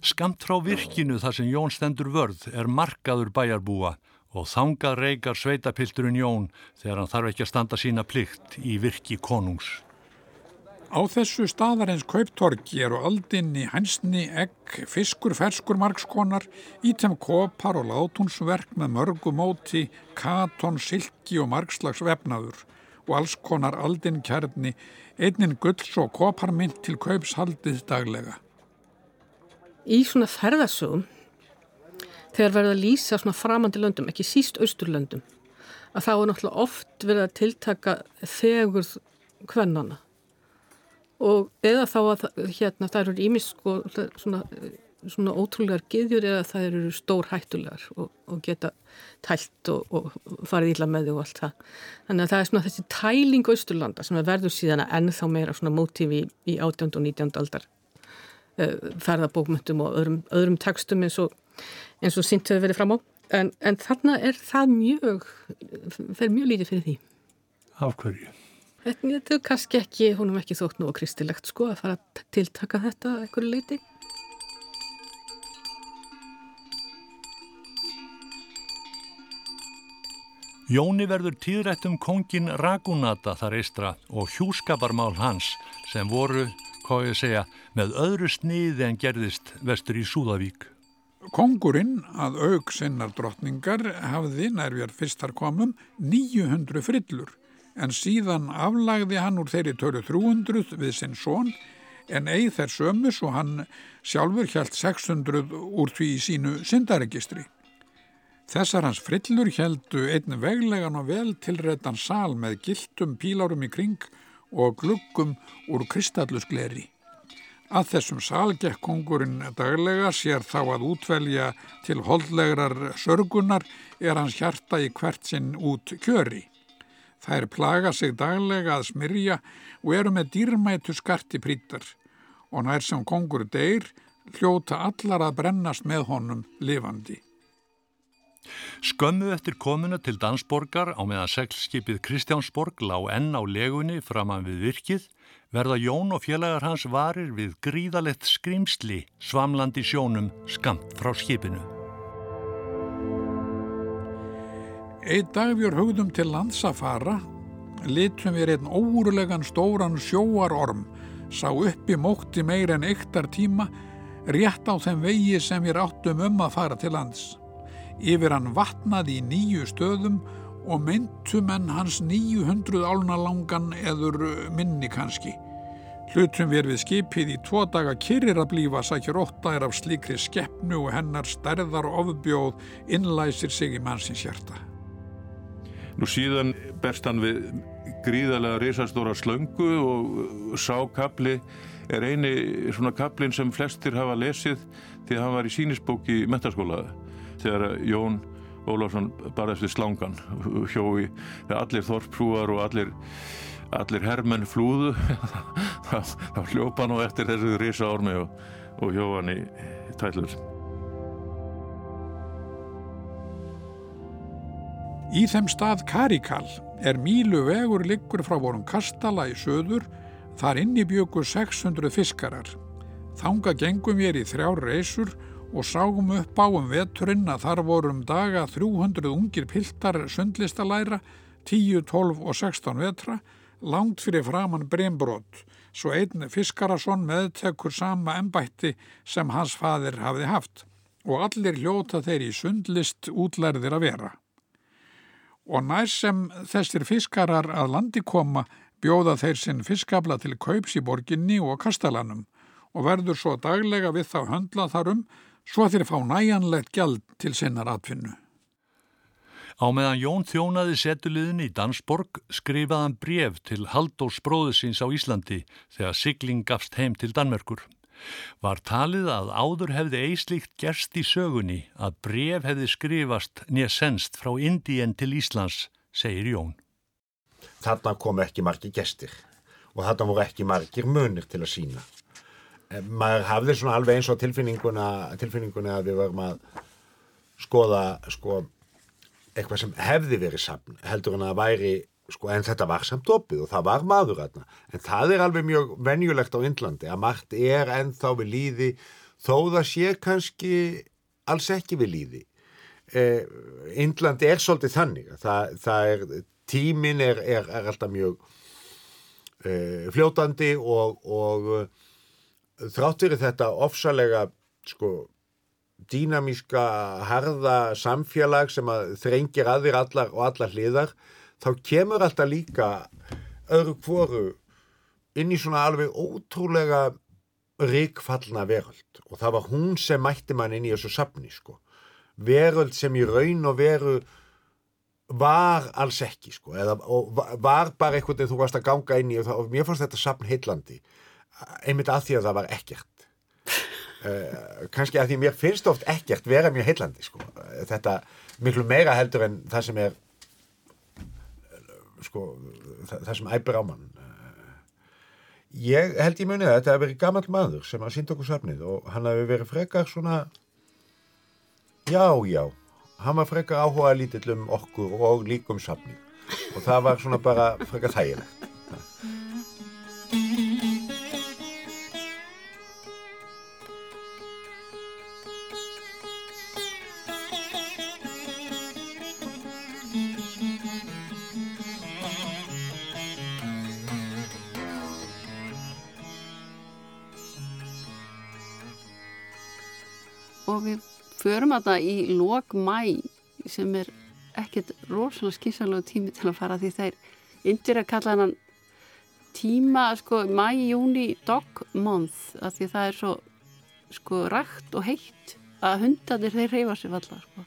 Skamt frá virkinu þar sem Jón stendur vörð er markaður bæjarbúa og þangað reykar sveitapilturinn Jón þegar hann þarf ekki að standa sína plikt í virki konungs. Á þessu staðarins kauptorki eru aldinni hansni, egg, fiskur, ferskur margskonar, ítem kopar og látúnsverk með mörgu móti, katon, silki og margslags vefnaður og alls konar aldinn kjarni, einnin gulls og koparmynd til kaupshaldið daglega í svona ferðarsögum þegar verður að lýsa svona framandi löndum, ekki síst austurlöndum að þá er náttúrulega oft verið að tiltaka þegur hvernana og eða þá að hérna það eru ímis sko svona, svona ótrúlegar giðjur eða það eru stór hættulegar og, og geta tælt og, og farið íla með þau og allt það þannig að það er svona þessi tæling austurlanda sem verður síðan að ennþá meira svona mótífi í, í 18. og 19. aldar ferðabókmyndum og öðrum, öðrum tekstum eins og, eins og sýnt hefur verið fram á. En, en þarna er það mjög fer mjög lítið fyrir því. Af hverju? Þetta er kannski ekki, húnum ekki þótt nú og kristilegt sko að fara að tiltaka þetta eitthvað leiti Jóni verður tíðrætt um kongin Ragunata þar eistra og hjúskaparmál hans sem voru hvað ég segja, með öðru sniði en gerðist vestur í Súðavík. Kongurinn að auk sinnar drottningar hafði nærvér fyrstar komum 900 frillur en síðan aflagði hann úr þeirri tölu 300 við sinn són en eigi þær sömus og hann sjálfur hjælt 600 úr því í sínu syndaregistri. Þessar hans frillur heldu einn veglegan og vel tilrættan sál með giltum pílárum í kring og gluggum úr kristallusgleri. Að þessum sál gekk kongurinn daglega sér þá að útvelja til holdlegrar sörgunar er hans hjarta í hvert sinn út kjöri. Þær plaga sig daglega að smyrja og eru með dýrmætu skarti prítar og nær sem kongur deyr hljóta allar að brennast með honum lifandi. Skömmu eftir komuna til Dansborgar á meðan seglskipið Kristjánsborg lá enn á legunni framann við virkið verða Jón og félagar hans varir við gríðalett skrimsli svamlandi sjónum skamt frá skipinu. Eitt dag við höfðum til lands að fara, litum við einn órulegan stóran sjóarorm, sá uppi mótti meir en eiktar tíma, rétt á þeim vegi sem við áttum um að fara til lands. Yfir hann vatnaði í nýju stöðum og myntum en hans 900 álna langan eður minni kannski. Hlutum við við skipið í tvo daga kyrir að blífa sækir óttaðir af slíkri skeppnu og hennar stærðar ofbjóð innlæsir sig í mannsins hjarta. Nú síðan berst hann við gríðarlega risastóra slöngu og sákabli er eini svona kablin sem flestir hafa lesið að hann var í sínisbóki í metaskólaðu þegar Jón Ólafsson barðast við slangan hjói allir þorprúar og allir, allir hermenn flúðu þá hljópa nú eftir þessu risa ormi og, og hjóan í tællur Í þeim stað Karikal er mílu vegur liggur frá vorum Kastala í söður þar inni bjögur 600 fiskarar. Þanga gengum ég í þrjár reysur og ságum upp á um veturinn að þar vorum daga 300 ungir piltar sundlistalæra, 10, 12 og 16 vetra, langt fyrir framann breymbrót, svo einn Fiskarasson meðtekur sama ennbætti sem hans fadir hafði haft og allir hljóta þeir í sundlist útlærðir að vera. Og nær sem þessir fiskarar að landi koma bjóða þeir sinn fiskabla til kaups í borginni og kastalanum og verður svo daglega við þá höndla þarum svo þeir fá næjanlegt gjald til sinnar atfinnu. Á meðan Jón þjónaði setuliðin í Dansborg skrifaðan bref til Haldós bróðusins á Íslandi þegar sigling gafst heim til Danmerkur. Var talið að áður hefði eislíkt gerst í sögunni að bref hefði skrifast nýja senst frá Indien til Íslands, segir Jón. Þarna kom ekki margi gestir og þarna voru ekki margir munir til að sína. Maður hafði svona alveg eins og tilfinninguna, tilfinninguna að við varum að skoða sko, eitthvað sem hefði verið safn heldur en að væri sko, en þetta var samt opið og það var maður aðna en það er alveg mjög venjulegt á Índlandi að margt er ennþá við líði þó það sé kannski alls ekki við líði eh, Índlandi er svolítið þannig það, það er, tímin er, er, er alltaf mjög eh, fljótandi og, og þráttur þetta ofsalega sko dýnamíska harða samfélag sem að þrengir aðir allar og allar hliðar þá kemur alltaf líka öðru kvoru inn í svona alveg ótrúlega ríkfallna veröld. Og það var hún sem mætti mann inn í þessu sapni sko. Veröld sem í raun og veru var alls ekki sko eða var bara eitthvað þegar þú varst að ganga inn í og, það, og mér fannst þetta sapn heillandi einmitt að því að það var ekkert. Uh, kannski að því mér finnst oft ekkert vera mjög heillandi sko. þetta miklu meira heldur en það sem er sko það, það sem æpir á mann. Ég held í munið að þetta hefur verið gammal maður sem að sínda okkur safnið og hann hefur verið frekar svona já já hann var frekar áhuga lítill um okkur og líkum safnið og það var svona bara frekar þægilegt förum að það í lok mæ sem er ekkert rosalega skýrsalegu tími til að fara því þeir yndir að kalla hann tíma sko mæ, júni, dog month að því það er svo sko rægt og heitt að hundanir þeir reyfa sér valla sko.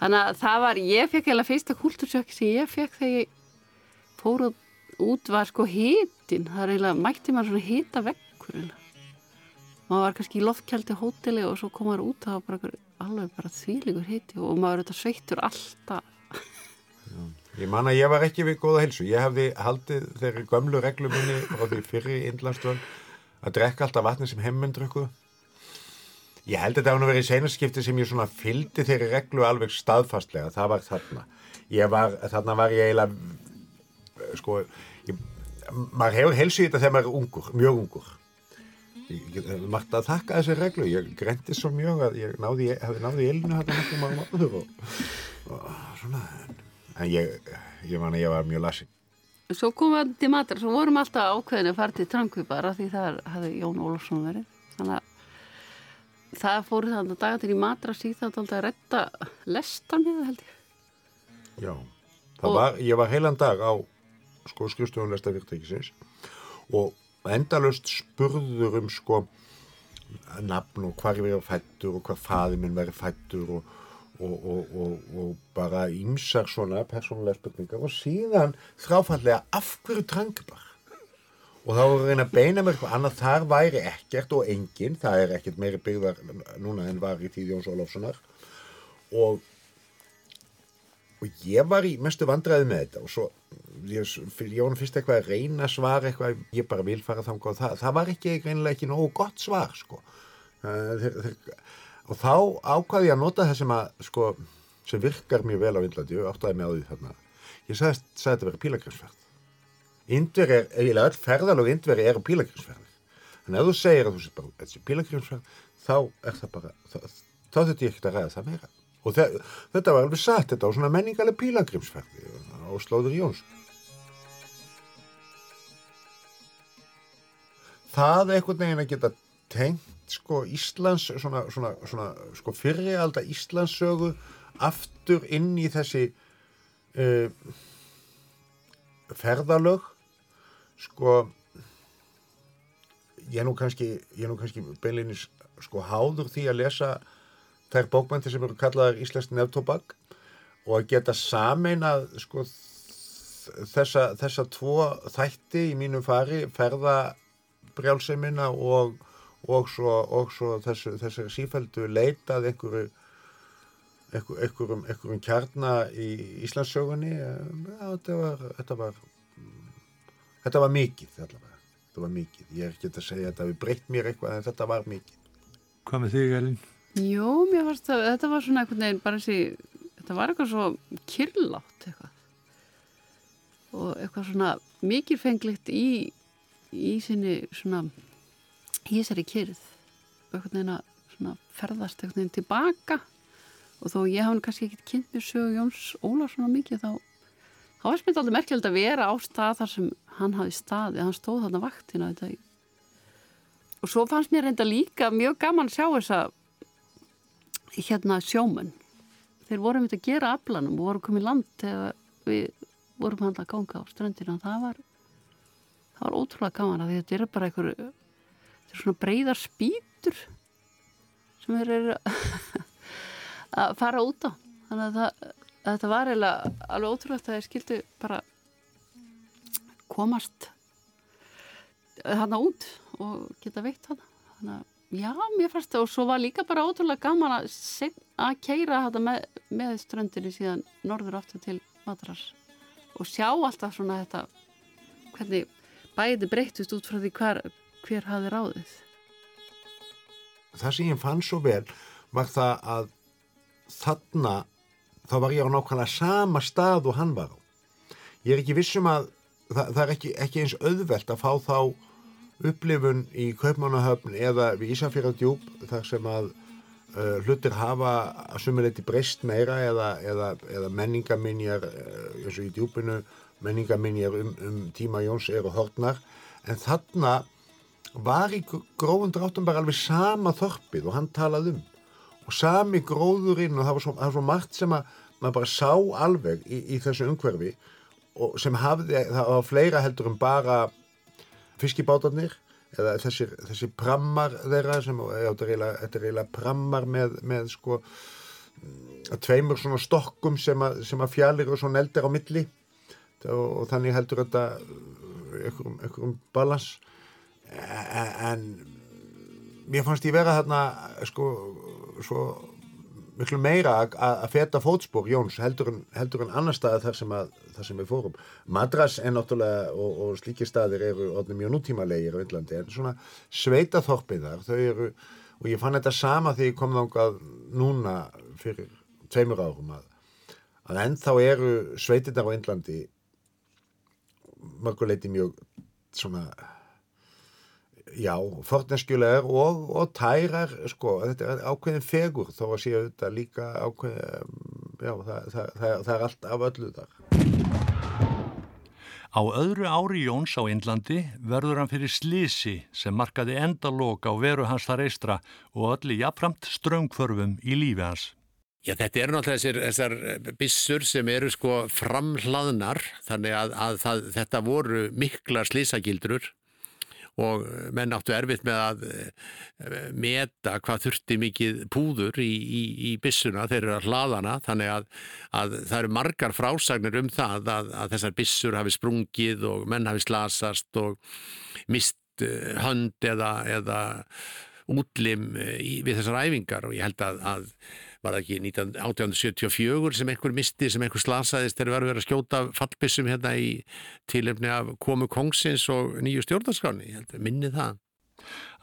þannig að það var ég fekk eða fyrsta kultursjökk sem ég fekk þegar ég fór út var sko hitin það er eiginlega, mætti maður svona hita vekkur maður var kannski í loftkjaldi hóteli og svo kom maður út það var bara alveg bara þvíligur hiti og maður er þetta sveittur alltaf Ég man að ég var ekki við góða helsu. Ég hefði haldið þeirri gömlu reglumunni frá því fyrri innlandstöðun að drekka alltaf vatni sem hemmundrökku. Ég held að hún að vera í senaskipti sem ég svona fyldi þeirri reglu alveg staðfastlega. Það var þarna. Var, þarna var ég eiginlega, sko, ég, maður hefur helsu í þetta þegar maður er ungur, mjög ungur. Margt að þakka þessi reglu. Ég grendi svo mjög að ég náði, hefði náði elinu hérna náttúrulega maður og, og svona en ég, ég man að ég var mjög lassi Svo komum við til matur svo vorum alltaf ákveðin að fara til Trankvipara því það hefði Jón Ólafsson verið. Þannig að það fór þannig að dagatir í matra síðan að retta lestan eða held ég. Já, og, var, ég var heilan dag á sko skrifstofun lestafyrtækisins og endalust spurður um sko nafn og hvar ég verið fættur og hvar faði minn verið fættur og og, og, og, bara ímsar svona persónulega spurningar. Og síðan þráfallega af hverju trangibar og þá er reyna að beina mér eitthvað annað. Þar væri ekkert og enginn það er ekkert meiri byggðar núna en var í tíð Jóns Ólafssonar. Og og ég var í mestu vandræði með þetta og svo ég, Jón fyrst eitthvað að reyna svar eitthvað, ég bara vil fara þang og það, það var ekki reynilega ekki nógu gott svar sko. Þeir og þá ákvaði ég að nota það sem að sko, sem virkar mjög vel á Índlandi og áttaði mig á því þarna. Ég sagði, sagði þetta verið pílagrinsferð Índveri er, eiginlega öll ferðalög Índveri eru pílagrinsferð en ef þú segir að þú sér bara þetta er pílagrinsferð þá er það bara þá, þá þetta ég ekkert að ræða það meira og þe þetta var alveg satt þetta á svona menningaleg pílagrinsferð á Slóður Jóns það er einhvern veginn að geta tengt sko Íslands svona, svona, svona sko fyrrialda Íslandssögu aftur inn í þessi uh, ferðalög sko ég er nú kannski kannski beinleginis sko háður því að lesa þær bókmænti sem eru kallaðar Íslands nefntobak og að geta sameinað sko þessa, þessa tvo þætti í mínum fari ferðabrjálsemina og og svo, og svo þessu, þessu sífældu leitað einhverju einhverjum, einhverjum kjarnar í Íslandssögunni ja, þetta var þetta var, þetta var mikið allavega. þetta var mikið ég er ekki að segja að þetta við breytt mér eitthvað en þetta var mikið Hvað með þig Elin? Jó, mér fannst að þetta var svona einhvern veginn bara þessi, þetta var eitthvað svo kyrlátt eitthvað. Og eitthvað svona mikilfenglikt í í sinni svona í þessari kyrð eitthvað neina ferðast eitthvað neina tilbaka. Og þó ég hafa kannski ekki kynnt mér sögu Jóns Ólarsson mikið þá þá er smitt aldrei merkjöld að vera á stað þar sem hann hafi staði, hann stóð þarna vaktina þetta. og svo fannst mér reynda líka mjög gaman að sjá þess að hérna sjómun þeir vorum við að gera aflanum og vorum komið land þegar við vorum hann að ganga á strandina það var, það var ótrúlega gaman að þetta er bara einhverju þetta er svona breyðar spýtur sem þeir eru að fara út á. Þannig að, það, að þetta var eiginlega alveg ótrúlegt að þeir skildu bara komast hana út og geta veitt hana þannig að já, mér fannst það og svo var líka bara ótrúlega gaman að, að keira hana með, með ströndinni síðan norður aftur til matras og sjá alltaf svona þetta hvernig bæði breytist út frá því hver, hver hafi ráðið? Það sem ég fann svo vel var það að þarna þá var ég á nákvæmlega sama stað og hann var á. Ég er ekki vissum að það, það er ekki, ekki eins auðvelt að fá þá upplifun í Kaupmannahöfn eða við Ísafjörðardjúb þar sem að uh, hlutir hafa að sumuleiti breyst meira eða, eða, eða menningaminjar uh, eins og í djúbinu menningaminjar um, um tíma Jóns eru hortnar en þarna var í grófum dráttum bara alveg sama þorpið og hann talað um. Og sami gróðurinn og það var svo, það var svo margt sem að maður bara sá alveg í, í þessu umhverfi og sem hafði, það var fleira heldur en bara fiskibátarnir eða þessi, þessi prammar þeirra sem, já, þetta er eiginlega, prammar með, með sko tveimur svona stokkum sem að, að fjallir og svona eldir á milli. Og, og þannig heldur þetta einhverjum, einhverjum balans. En mér fannst ég vera þarna sko svo miklu meira að feta fótspór Jóns heldur en, heldur en annar staði þar sem, að, þar sem við fórum. Madras er náttúrulega og, og slíkir staðir eru mjög nútímalegir á Índlandi en svona sveitaþorpiðar þau eru og ég fann þetta sama þegar ég kom þángað núna fyrir tveimur árum að, að ennþá eru sveitirnar á Índlandi mörguleiti mjög svona já, forneskjulegar og, og tærar, sko, þetta er ákveðin fegur þó að séu þetta líka ákveðin, já, það, það, það, það er allt af öllu þar. Á öðru ári Jóns á Indlandi verður hann fyrir slísi sem markaði endalók á veru hans þar eistra og öllu jafnframt ströngförfum í lífi hans. Já, þetta eru náttúrulega þessar, þessar bissur sem eru sko framhlaðnar, þannig að, að það, þetta voru mikla slísagildrur og menn áttu erfitt með að eh, meta hvað þurfti mikið púður í, í, í bissuna þeir eru að hlaðana þannig að, að það eru margar frásagnir um það að, að þessar bissur hafi sprungið og menn hafi slasast og mist eh, hönd eða, eða útlim eh, í, við þessar æfingar. Og ég held að, að var það ekki 1874 sem einhver misti, sem einhver slasaðist þegar verður verið að skjóta fallbissum hérna í tilefni af komu kongsins og nýju stjórnarskáni, ég held að minni það.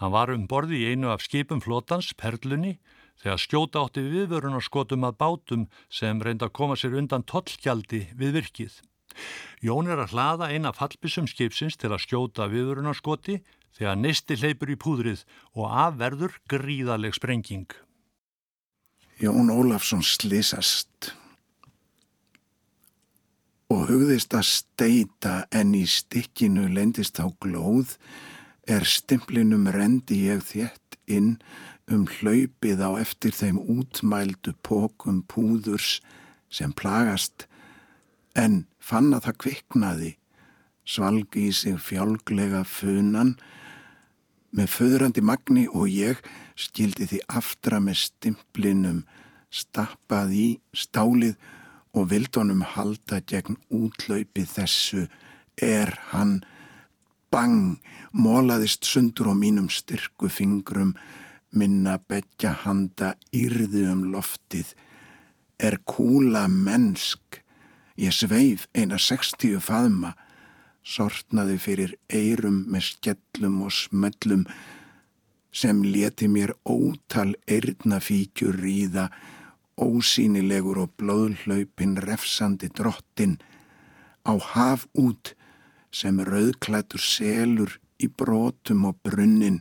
Hann var um borði í einu af skipum flotans, Perlunni, þegar skjóta átti viðvörunarskotum að bátum sem reynda að koma sér undan tollgjaldi við virkið. Jón er að hlaða eina fallbissum skipsins til að skjóta viðvörunarskoti þegar neisti hleypur í púðrið og afverður gríðaleg sprenging. Jón Ólafsson slísast og hugðist að steita en í stikkinu lendist á glóð er stimplinum rendi ég þétt inn um hlaupið á eftir þeim útmældu pókum púðurs sem plagast en fann að það kviknaði svalgi í sig fjálglega funan með föðrandi magni og ég skildi því aftra með stimplinum stappað í stálið og vildunum halda gegn útlaupið þessu. Er hann bang, mólaðist sundur á mínum styrku fingrum minna betja handa yrðu um loftið. Er kúla mennsk? Ég sveif eina sextíu faðma sortnaði fyrir eirum með skellum og smöllum sem leti mér ótal eirnafíkjur ríða, ósýnilegur og blóðhlaupin refsandi drottin, á haf út sem rauðklætur selur í brotum og brunnin,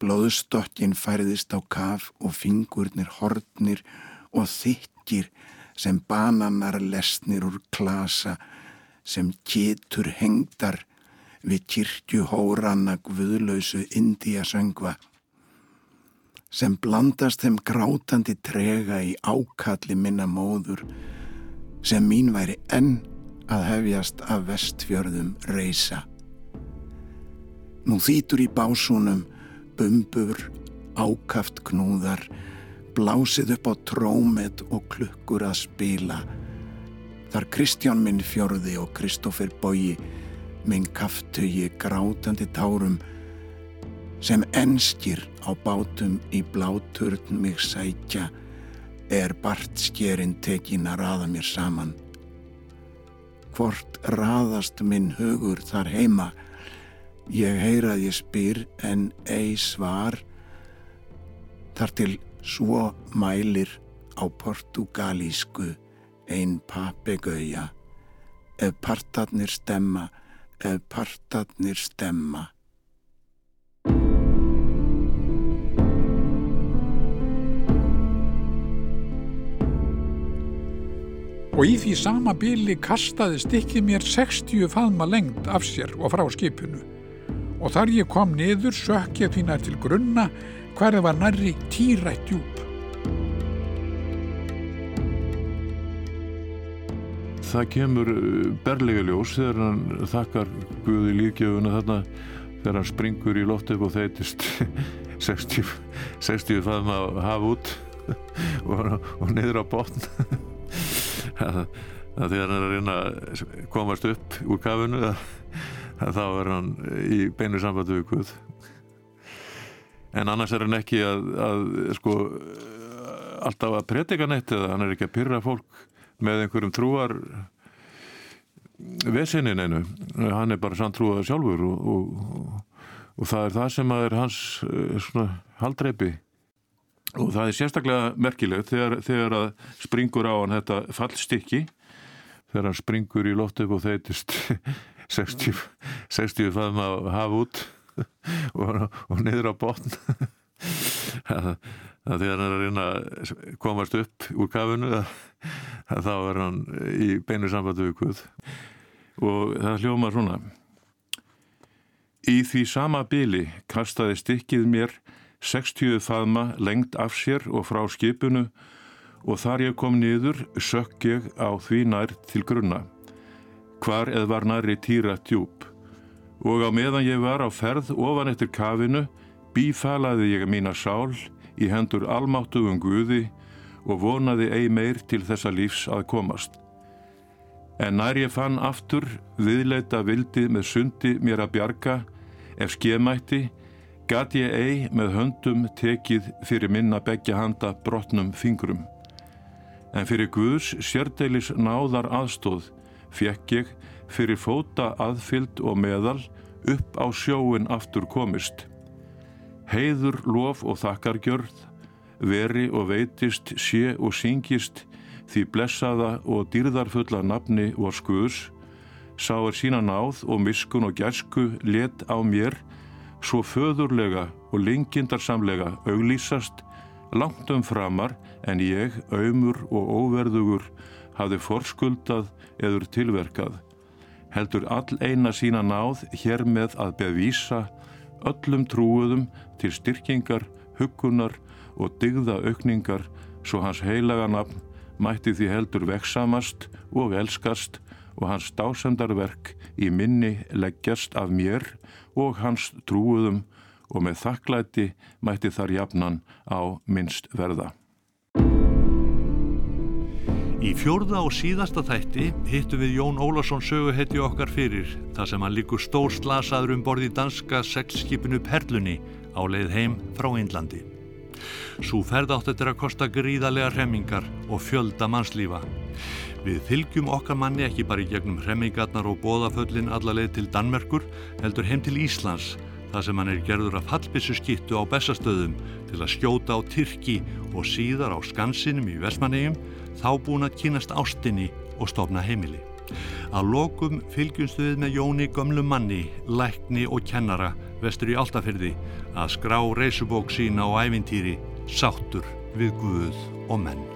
blóðstokkin færðist á kaf og fingurnir hortnir og þykir sem bananar lesnir úr klasa, sem getur hengdar við kirkju hóranna guðlausu Indiasöngva sem blandast þeim grátandi trega í ákalli minna móður sem mín væri enn að hefjast af vestfjörðum reysa. Nú þýtur í básúnum bumbur, ákaft knúðar, blásið upp á trómet og klukkur að spila. Þar Kristján minn fjörði og Kristófer Bói minn kaftugi grátandi tárum sem enskir á bátum í bláturn mig sækja er bartskjerinn tekin að raða mér saman. Hvort raðast minn hugur þar heima, ég heyrað ég spyr en ei svar, þar til svo mælir á portugalísku ein papegauja, ef partarnir stemma ef partarnir stemma. Og í því sama bíli kastaði stikkið mér 60 faðma lengt af sér og frá skipinu. Og þar ég kom niður sökk ég því nær til grunna hverði var nærri tírætt djúb. Það kemur berlega ljós þegar hann þakkar Guði líkjöfuna þarna þegar hann springur í loft upp og þeitist 60, 60 faðum að hafa út og, og niður á botn. Það þegar hann er að reyna að komast upp úr kafinu að þá er hann í beinu samband við Guð. En annars er hann ekki að, að sko alltaf að predika neitt eða hann er ekki að pyrra fólk með einhverjum trúar vesenin einu hann er bara sann trúað sjálfur og, og, og það er það sem er hans eh, svona haldreipi. Og það er sérstaklega merkilegt þegar, þegar að springur á hann þetta fallstykki þegar hann springur í loftu og þeitist 60, 60 faðum að hafa út og, og niður á botn. Að, að þegar hann er að reyna að komast upp úr kafinu þá er hann í beinu sambandi við Guð og það hljóma svona Í því sama byli kastaði stykkið mér 60 faðma lengt af sér og frá skipinu og þar ég kom niður sökk ég á því nær til grunna. Hvar eð var næri týra djúb og á meðan ég var á ferð ofan eftir kafinu bífalaði ég mína sál í hendur almáttugum Guði og vonaði ei meir til þessa lífs að komast. En nær ég fann aftur viðleita vildi með sundi mér að bjarga ef skemætti gat ég ei með höndum tekið fyrir minna begja handa brotnum fingrum en fyrir Guðs sérdeilis náðar aðstóð fekk ég fyrir fóta aðfyld og meðal upp á sjóin aftur komist. Heiður, lof og þakkargjörð, veri og veitist, sé og syngist því blessaða og dýrðarfulla nafni vor skuðs, sá er sína náð og miskun og gæsku let á mér, svo föðurlega og lengindarsamlega auglýsast langt um framar en ég, auðmur og óverðugur, hafði forskuldað eður tilverkað. Heldur all eina sína náð hér með að bevísa öllum trúuðum til styrkingar, hugunar og digða aukningar svo hans heilaga nafn mætti því heldur veksamast og elskast og hans dásendarverk í minni leggjast af mér og hans trúuðum og með þakklæti mætti þar jafnan á minnst verða. Í fjórða og síðasta þætti hittu við Jón Ólason söguhetju okkar fyrir þar sem hann líkur stór slasaður um borði danska seglskipinu Perlunni á leið heim frá Índlandi. Svo ferð átt þetta að kosta gríðarlega remmingar og fjölda mannslífa. Við fylgjum okkar manni ekki bara í gegnum remmingarnar og bóðaföllin allarleið til Danmerkur heldur heim til Íslands þar sem hann er gerður af fallbissu skittu á bestastöðum til að skjóta á Tyrki og síðar á Skansinum í Vesmanegjum þá búin að kynast ástinni og stofna heimili. Að lokum fylgjumstu við með Jóni gömlu manni, lækni og kennara vestur í Altafyrði að skrá reysubók sína á ævintýri sáttur við Guð og menn.